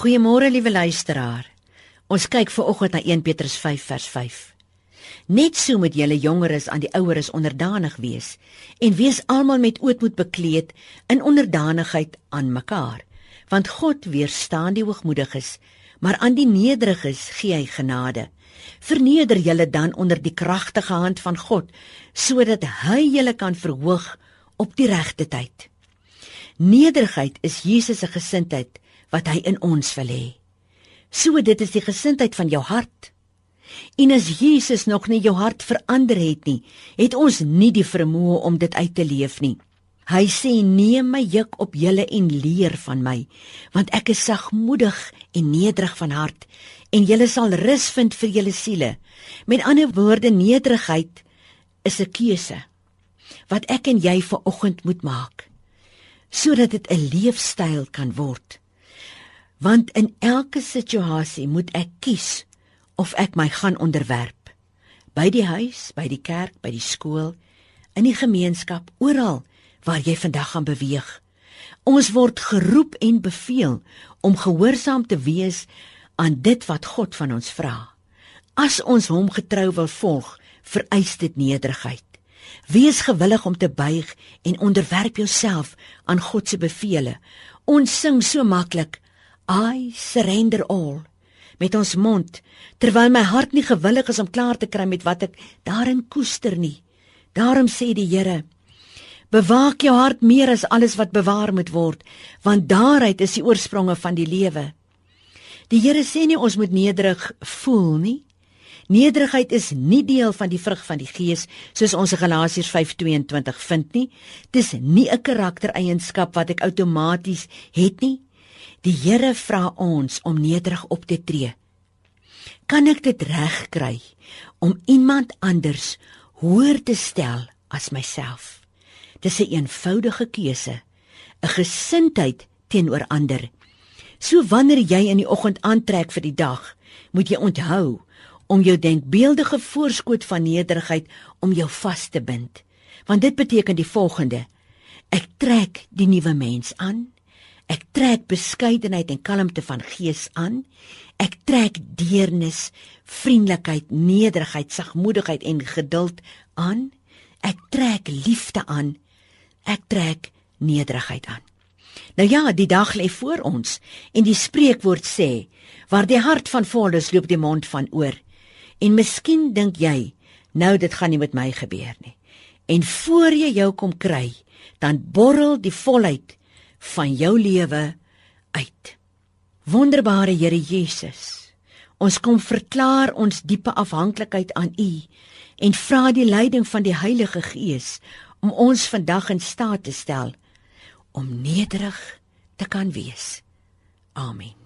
Goeiemôre liewe luisteraar. Ons kyk veraloggend na 1 Petrus 5 vers 5. Net so moet julle jongeres aan die oueres onderdanig wees en wees almal met ootmoed bekleed in onderdanigheid aan mekaar. Want God weerstaan die hoogmoediges, maar aan die nederiges gee hy genade. Verneder julle dan onder die kragtige hand van God sodat hy julle kan verhoog op die regte tyd. Nederigheid is Jesus se gesindheid wat hy in ons wil hê. So dit is die gesindheid van jou hart. En as Jesus nog nie jou hart verander het nie, het ons nie die vermoë om dit uit te leef nie. Hy sê: "Neem my juk op julle en leer van my, want ek is sagmoedig en nederig van hart, en julle sal rus vind vir julle siele." Met ander woorde, nederigheid is 'n keuse wat ek en jy ver oggend moet maak sodat dit 'n leefstyl kan word want in elke situasie moet ek kies of ek my gaan onderwerp by die huis, by die kerk, by die skool, in die gemeenskap, oral waar jy vandag gaan beweeg. Ons word geroep en beveel om gehoorsaam te wees aan dit wat God van ons vra. As ons hom getrou wil volg, vereis dit nederigheid. Wees gewillig om te buig en onderwerp jouself aan God se bevele. Ons sing so maklik I surrender all met ons mond terwyl my hart nie gewillig is om klaar te kry met wat ek daarin koester nie. Daarom sê die Here: Bewaak jou hart meer as alles wat bewaar moet word, want daaruit is die oorspronge van die lewe. Die Here sê nie ons moet nederig voel nie. Nederigheid is nie deel van die vrug van die Gees soos ons in Galasiërs 5:22 vind nie. Dis nie 'n karaktereienskap wat ek outomaties het nie. Die Here vra ons om nederig op te tree. Kan ek dit regkry om iemand anders hoër te stel as myself? Dis 'n eenvoudige keuse, 'n gesindheid teenoor ander. So wanneer jy in die oggend aantrek vir die dag, moet jy onthou om jou denkbeeldige voorskot van nederigheid om jou vas te bind. Want dit beteken die volgende: Ek trek die nuwe mens aan. Ek trek beskeidenheid en kalmte van gees aan. Ek trek deernis, vriendelikheid, nederigheid, sagmoedigheid en geduld aan. Ek trek liefde aan. Ek trek nederigheid aan. Nou ja, die dag lê voor ons en die spreekwoord sê: Waar die hart van vol is, loop die mond van oor. En miskien dink jy, nou dit gaan nie met my gebeur nie. En voor jy jou kom kry, dan borrel die volheid van jou lewe uit. Wonderbare Here Jesus, ons kom verklaar ons diepe afhanklikheid aan U en vra die leiding van die Heilige Gees om ons vandag in staat te stel om nederig te kan wees. Amen.